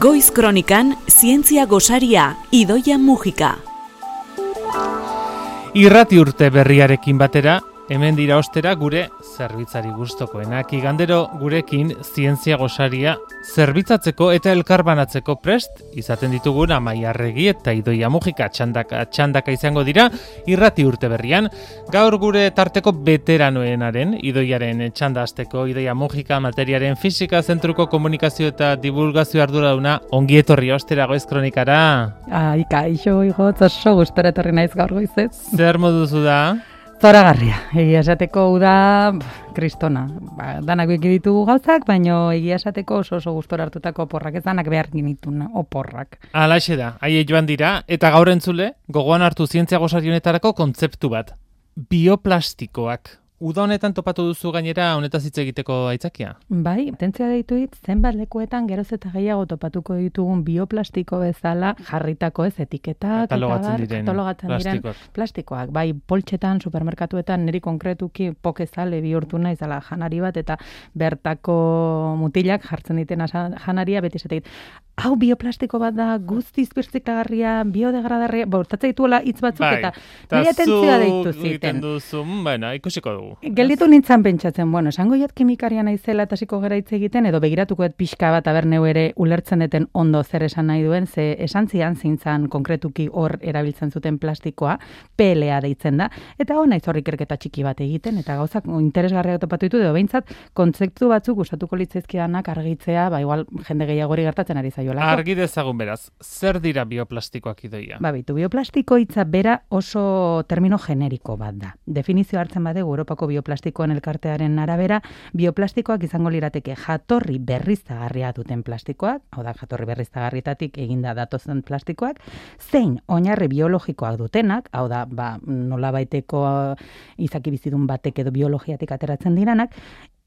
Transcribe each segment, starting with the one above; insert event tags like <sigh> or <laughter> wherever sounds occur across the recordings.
Goiz Kronikan Zientzia Gosaria Idoia Mujika. Irrati urte berriarekin batera, hemen dira ostera gure zerbitzari gustokoenak. Igandero gurekin zientzia gosaria zerbitzatzeko eta elkarbanatzeko prest izaten ditugun amaiarregi eta idoia mugika txandaka, txandaka izango dira irrati urte berrian. Gaur gure tarteko veteranoenaren idoiaren txanda azteko idoia mugika materiaren fizika zentruko komunikazio eta divulgazio ardura ongi etorri. Ostera goiz kronikara. Aika, iso igo, oso gustora etorri naiz gaur goizez. Zer moduzu da? Zoragarria, egia esateko uda kristona. Ba, danak beki ditugu gauzak, baino egia esateko oso oso gustora hartutako oporrak, ez danak behar ginitun oporrak. Alaxe da, aie joan dira, eta gaur entzule, gogoan hartu zientzia gozarionetarako kontzeptu bat. Bioplastikoak. Uda honetan topatu duzu gainera honetaz hitz egiteko aitzakia? Bai, atentzia deitu dit, zenbat lekuetan geroz eta gehiago topatuko ditugun bioplastiko bezala jarritako ez etiketak, katalogatzen diren, katalogatzen diren plastikoak. Bai, poltsetan, supermerkatuetan, niri konkretuki pokezale bihurtu nahi zala janari bat, eta bertako mutilak jartzen diten janaria beti zatek hau bioplastiko bat da, guztiz birtzikagarria, biodegradarria, bortatza dituela hitz batzuk bai, eta nire atentzioa deitu ziten. Duzu, bueno, ikusiko dugu. Gelditu nintzen pentsatzen, bueno, esango jat kimikaria naizela eta hasiko gara hitz egiten, edo begiratuko et pixka bat aberneu ere ulertzen deten ondo zer esan nahi duen, ze esan zian zintzan konkretuki hor erabiltzen zuten plastikoa, PLA deitzen da, eta hona izorrik erketa txiki bat egiten, eta gauzak interesgarriak topatu ditu, edo behintzat, kontzeptu batzuk gustatuko litzaizkidanak argitzea, ba igual jende gehiagori gertatzen ari zaiola. Argi dezagun beraz, zer dira bioplastikoak idoia? Ba, bitu, bioplastiko hitza bera oso termino generiko bat da. Definizio hartzen bade Europako bioplastikoen elkartearen arabera, bioplastikoak izango lirateke jatorri berriztagarria duten plastikoak, hau da jatorri berriztagarritatik eginda datozen plastikoak, zein oinarri biologikoak dutenak, hau da ba, nola baiteko izaki bizidun batek edo biologiatik ateratzen diranak,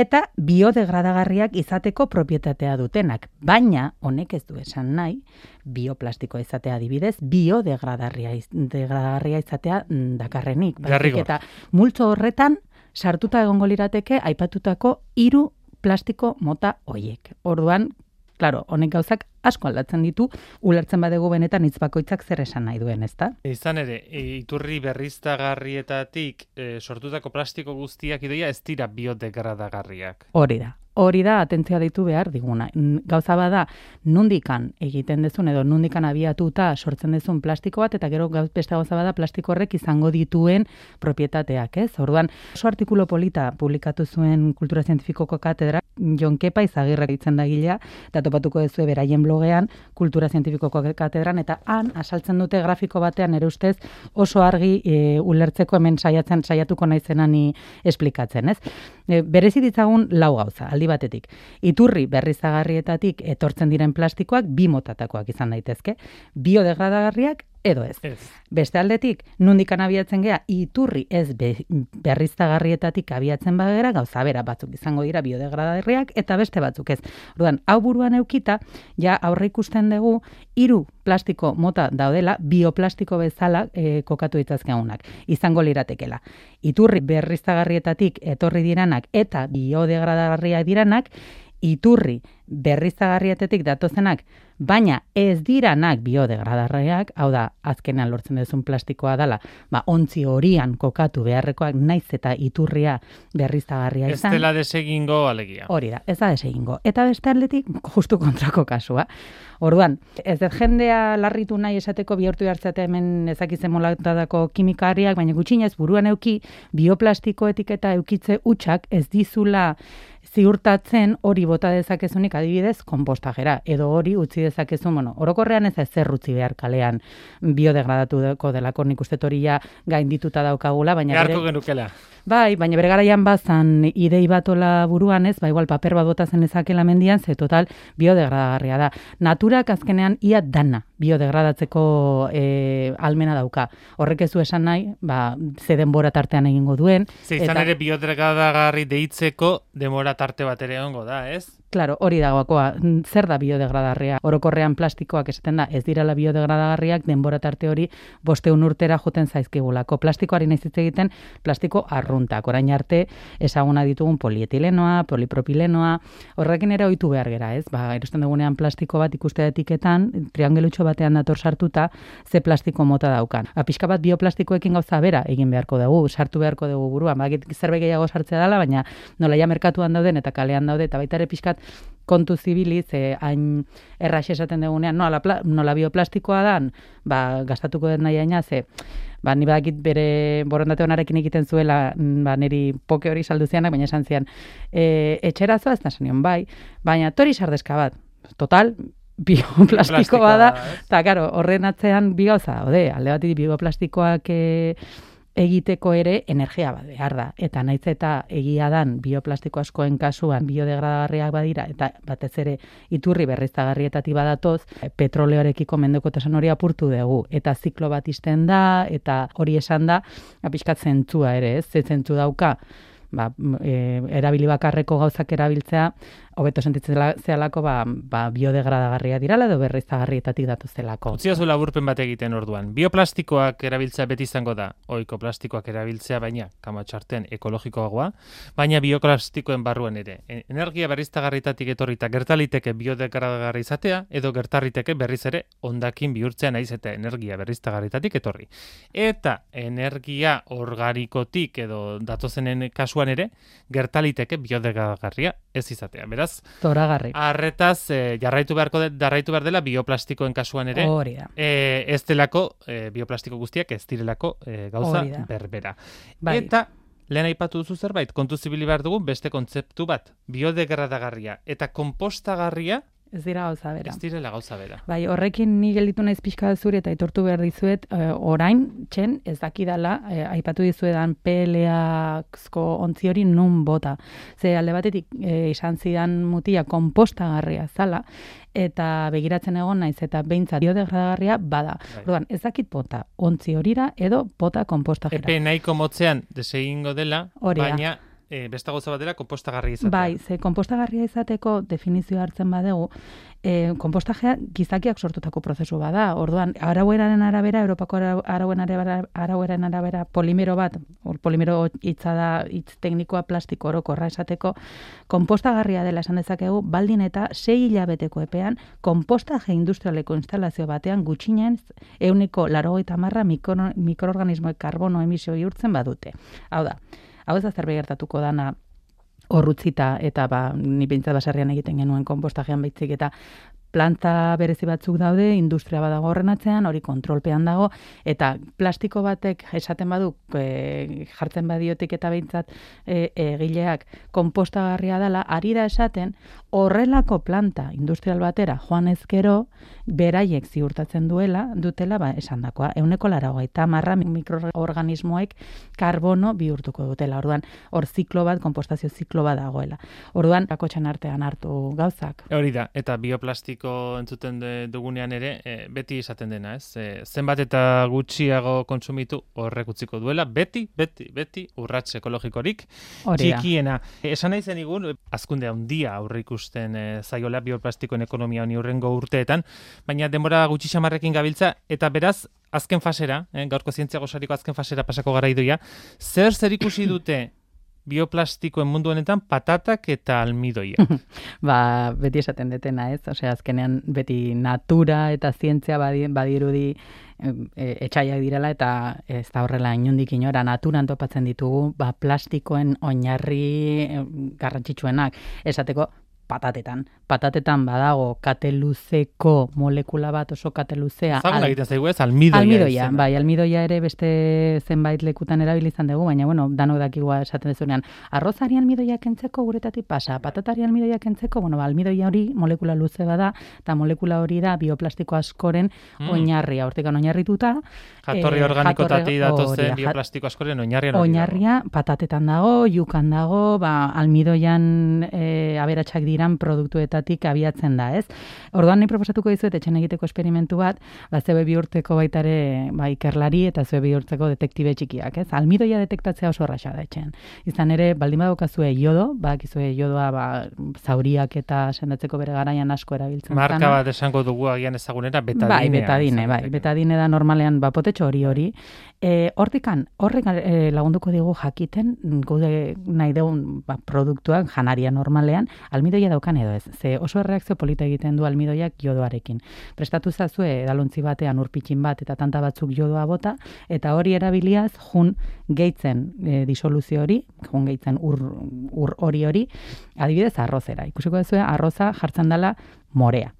eta biodegradagarriak izateko propietatea dutenak. Baina, honek ez du esan nahi, bioplastiko izatea adibidez, biodegradarria izatea mm, dakarrenik. Eta multzo horretan, sartuta egongo lirateke, aipatutako hiru plastiko mota hoiek. Orduan, Claro, honek gauzak asko aldatzen ditu, ulertzen badegu benetan hitz bakoitzak zer esan nahi duen, ezta? Izan ere, iturri berriztagarrietatik e, sortutako plastiko guztiak idoia ez dira biodegradagarriak. Hori da hori da atentzia ditu behar diguna. Gauza bada, nundikan egiten dezun edo nundikan abiatuta sortzen dezun plastiko bat, eta gero beste gauza bada plastiko horrek izango dituen propietateak, ez? Orduan, oso artikulo polita publikatu zuen kultura zientifikoko katedra, Jon Kepa izagirra ditzen da gila, eta topatuko duzu beraien blogean kultura zientifikoko katedran, eta han, asaltzen dute grafiko batean ere ustez oso argi e, ulertzeko hemen saiatzen saiatuko naizenani esplikatzen, ez? E, berezi ditzagun lau gauza, aldi batetik. Iturri berrizagarrietatik etortzen diren plastikoak bi motatakoak izan daitezke. Biodegradagarriak edo ez. ez. Beste aldetik, nundik abiatzen gea, iturri ez be, berriztagarrietatik abiatzen bagera, gauza bera batzuk izango dira biodegradarriak, eta beste batzuk ez. Orduan, hau buruan eukita, ja aurre ikusten dugu, hiru plastiko mota daudela, bioplastiko bezala e, kokatu ditazkeunak. Izango liratekela. Iturri berriztagarrietatik etorri diranak eta biodegradarriak diranak, iturri berriztagarrietetik datozenak, baina ez diranak biodegradarreak, hau da, azkenean lortzen duzun plastikoa dela, ba, ontzi horian kokatu beharrekoak naiz eta iturria berriztagarria izan. Ez dela desegingo alegia. Hori da, ez da desegingo. Eta beste atletik, justu kontrako kasua. Orduan, ez dut jendea larritu nahi esateko bihurtu hartzatea hemen ezakitzen molatadako kimikariak, baina gutxinez buruan euki bioplastiko etiketa eukitze utxak ez dizula ziurtatzen hori bota dezakezunik adibidez konpostajera edo hori utzi dezakezu, bueno, orokorrean ez zer utzi behar kalean biodegradatuko delako nik uste toria gaindituta daukagula, baina Garko genukela. Bai, baina bere garaian bazan idei batola buruan ez, ba igual paper bat bota zen ezakela mendian, ze total biodegradagarria da. Naturak azkenean ia dana biodegradatzeko e, almena dauka. Horrek ez du esan nahi, ba, ze denbora tartean egingo duen. Ze izan ere biodegradagarri deitzeko denbora tarte bat ere ongo da, ez? Claro, hori dagoakoa, zer da biodegradarria? Orokorrean plastikoak esaten da, ez direla biodegradagarriak denbora tarte hori bosteun urtera joten zaizkigulako. Plastikoari nahiz egiten plastiko arruntak. Orain arte ezaguna ditugun polietilenoa, polipropilenoa, horrekin ere ohitu behar gera, ez? Ba, erosten dugunean plastiko bat ikuste etiketan, triangelutxo batean dator sartuta, ze plastiko mota daukan. Ba, pixka bat bioplastikoekin gauza bera egin beharko dugu, sartu beharko dugu burua. Ba, zerbait gehiago sartzea dela, baina nola ja merkatuan dauden eta kalean daude, eta baita ere pixkat kontu zibili, ze hain errax esaten dugunean, nola, nola bioplastikoa dan, ba, gastatuko den nahi aina, ze, ba, ni badakit bere borondate honarekin egiten zuela, mm, ba, niri poke hori saldu zianak, baina esan zian, e, etxerazo ez da bai, baina tori sardezka bat, total, <laughs> bioplastikoa da, eta, karo, horren atzean bi gauza, ode, alde bat bioplastikoak e, egiteko ere energia bat behar da. Eta naiz eta egia dan bioplastiko askoen kasuan biodegradagarriak badira eta batez ere iturri berriztagarrietatik badatoz, petroleorekiko mendekotasun hori apurtu dugu. Eta ziklo bat izten da, eta hori esan da, apiskat zentzua ere, ez? Zentzu dauka, ba, e, erabili bakarreko gauzak erabiltzea, hobeto sentitzen zealako ba, ba biodegradagarria dirala edo berriztagarrietatik datu zelako. Utzia zu laburpen bat egiten orduan. Bioplastikoak erabiltzea beti izango da, oiko plastikoak erabiltzea baina kamatxarten ekologikoagoa, baina bioplastikoen barruan ere. E, energia berriztagarrietatik etorrita gertaliteke biodegradagarri izatea edo gertarriteke berriz ere ondakin bihurtzea naiz eta energia berriztagarrietatik etorri. Eta energia orgarikotik edo datozenen kasuan ere gertaliteke biodegradagarria ez izatea. Beraz, Zoragarri. Arretaz, e, jarraitu beharko de, jarraitu behar dela bioplastikoen kasuan ere. Hori da. E, ez delako, e, bioplastiko guztiak ez direlako e, gauza berbera. Bai. Eta, lehen aipatu duzu zerbait, kontu zibili behar dugu beste kontzeptu bat, biodegradagarria eta kompostagarria Ez dira gauza bera. Ez direla gauza bera. Bai, horrekin ni gelditu naiz pixka zuri eta aitortu behar dizuet, uh, orain, txen, ez dakidala, uh, aipatu dizuedan PLA-zko ontzi hori nun bota. Ze alde batetik, uh, izan zidan mutia kompostagarria zala, eta begiratzen egon naiz, eta behintzat biodegradagarria bada. Bai. Orduan, ez dakit bota, ontzi horira edo bota kompostagera. Epe nahiko motzean, desegingo dela, baina e, beste gauza batera kompostagarria izatea. Bai, ze kompostagarria izateko definizio hartzen badegu, e, konpostajea gizakiak sortutako prozesu bada. Orduan, araueraren arabera, Europako arauen arabera, araueren arabera polimero bat, or, polimero hitza da hitz teknikoa plastiko orokorra esateko, konpostagarria dela esan dezakegu, baldin eta sei hilabeteko epean, konpostaje industrialeko instalazio batean gutxinen euniko larogeita marra mikro, mikroorganismoek karbono emisio urtzen badute. Hau da, hau ez da zerbait gertatuko dana horrutzita eta ba, ni bintzat baserrian egiten genuen konpostajean baitzik eta planta berezi batzuk daude, industria badago horren atzean, hori kontrolpean dago, eta plastiko batek esaten badu, e, jartzen badiotik eta behintzat e, egileak kompostagarria dela, ari da esaten, horrelako planta industrial batera joan ezkero, beraiek ziurtatzen duela, dutela, ba, esan dakoa, euneko laragoa, eta marra mikroorganismoek karbono bihurtuko dutela. Orduan, hor ziklo bat, kompostazio ziklo bat dagoela. Orduan, kakotxan artean hartu gauzak. Hori da, eta bioplastiko entzuten dugunean ere, e, beti esaten dena, ez? E, zenbat eta gutxiago kontsumitu horrek utziko duela, beti, beti, beti, urratz ekologikorik, txikiena. esan nahi zen igun, azkunde handia aurrikusten e, zaiola bioplastikoen ekonomia honi urrengo urteetan, baina denbora gutxi xamarrekin gabiltza, eta beraz, azken fasera, eh, gaurko zientzia gozariko azken fasera pasako gara idoia, zer zer ikusi dute bioplastikoen mundu honetan patatak eta almidoia. <laughs> ba, beti esaten detena, ez? Osea, azkenean beti natura eta zientzia badirudi e, etxaiak direla eta ez da horrela inundik inora naturan topatzen ditugu ba, plastikoen oinarri garrantzitsuenak. Esateko, patatetan. Patatetan badago kateluzeko molekula bat oso kateluzea. Zagun egiten zaigu ez, almidoia. Almidoia, bai, almidoia ere beste zenbait lekutan erabilizan dugu, baina, bueno, danok dakigua esaten dezunean. Arrozari almidoia kentzeko guretati pasa, patatari almidoia kentzeko, bueno, ba, almidoia hori molekula luze bada, eta molekula hori da bioplastiko askoren mm. oinarria, hortikan oinarrituta. Jatorri eh, organikotati datozen bioplastiko askoren oinarria. Oinarria, patatetan dago, jukan dago, ba, almidoian e, aberatsak dira diran produktuetatik abiatzen da, ez? Orduan ni proposatuko dizuet etxen egiteko esperimentu bat, ba zebe bihurtzeko baitare ba ikerlari eta zebe bihurtzeko detektibe txikiak, ez? Almidoia detektatzea oso erraza da etxen. Izan ere, baldin badokazue iodo, badakizue iodoa ba zauriak eta sendatzeko bere garaian asko erabiltzen Marka bat esango dugu agian ezagunera betadine. Bai, betadine, bai, betadine da normalean ba potetxo hori hori. E, hortikan, horrek e, lagunduko digu jakiten gude nahi dugun ba, produktuak janaria normalean, almidoia daukan edo ez. Ze oso erreakzio polita egiten du almidoiak jodoarekin. Prestatu zazue edalontzi batean urpitxin bat eta tanta batzuk jodoa bota, eta hori erabiliaz jun gehitzen e, disoluzio hori, jun gehitzen ur, ur hori hori, adibidez arrozera. Ikusiko duzu arroza jartzen dela morea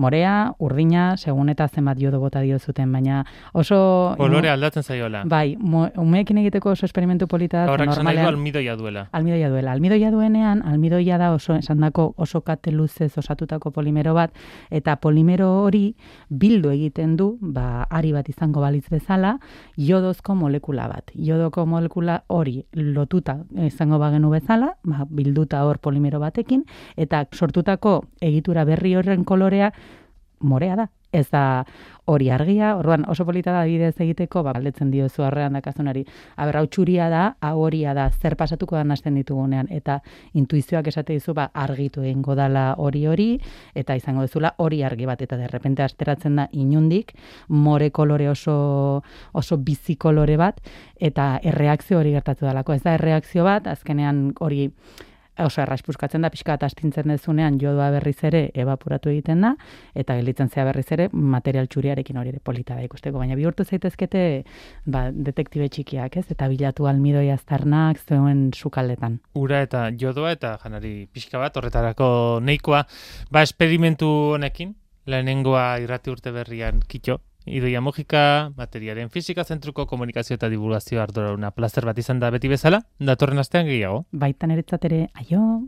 morea, urdina, segun eta zenbat jodo bota dio zuten, baina oso... Kolore aldatzen zaiola. Bai, umeekin egiteko oso esperimentu polita. Horrek normalean... almidoia duela. Almidoia duela. Almidoia duenean, almidoia da oso, esan dako oso kate luzez osatutako polimero bat, eta polimero hori bildu egiten du, ba, ari bat izango balitz bezala, jodozko molekula bat. Jodoko molekula hori lotuta izango bagenu bezala, ba, bilduta hor polimero batekin, eta sortutako egitura berri horren kolorea morea da. Ez da hori argia, orduan oso polita da bidez egiteko, ba, aldetzen dio zu arrean dakazunari. Aber, hau txuria da, hau horia da, zer pasatuko da nazten ditugunean, eta intuizioak esate dizu, ba, argitu egingo dala hori hori, eta izango dezula hori argi bat, eta derrepente asteratzen da inundik, more kolore oso, oso bizi kolore bat, eta erreakzio hori gertatu dalako. Ez da erreakzio bat, azkenean hori, oso erraspuskatzen da pixka bat astintzen dezunean jodoa berriz ere evaporatu egiten da eta gelditzen zea berriz ere material txuriarekin hori ere polita da ikusteko baina bihurtu zaitezkete ba detektibe txikiak, ez? Eta bilatu almidoi aztarnak zuen sukaldetan. Ura eta jodoa eta janari pixka bat horretarako neikoa ba esperimentu honekin lehenengoa irrati urte berrian kitxo Idoia Mojika, materiaren fizika zentruko komunikazio eta divulgazio ardora una placer bat izan da beti bezala, datorren astean gehiago. Baitan eretzat ere, aio!